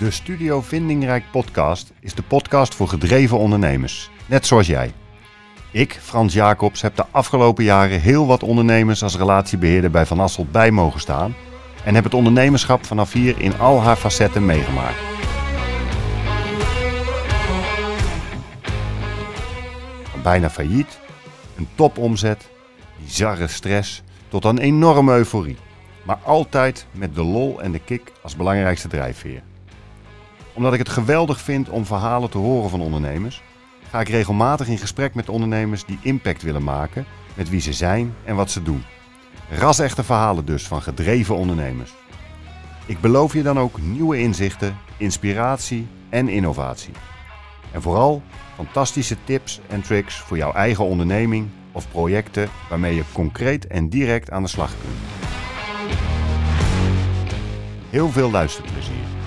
De Studio Vindingrijk podcast is de podcast voor gedreven ondernemers, net zoals jij. Ik, Frans Jacobs, heb de afgelopen jaren heel wat ondernemers als relatiebeheerder bij Van Asselt bij mogen staan en heb het ondernemerschap vanaf hier in al haar facetten meegemaakt. Bijna failliet, een topomzet, bizarre stress tot een enorme euforie. Maar altijd met de lol en de kick als belangrijkste drijfveer. Omdat ik het geweldig vind om verhalen te horen van ondernemers, ga ik regelmatig in gesprek met ondernemers die impact willen maken met wie ze zijn en wat ze doen. Ras-echte verhalen dus van gedreven ondernemers. Ik beloof je dan ook nieuwe inzichten, inspiratie en innovatie. En vooral fantastische tips en tricks voor jouw eigen onderneming of projecten waarmee je concreet en direct aan de slag kunt. Heel veel luisterplezier.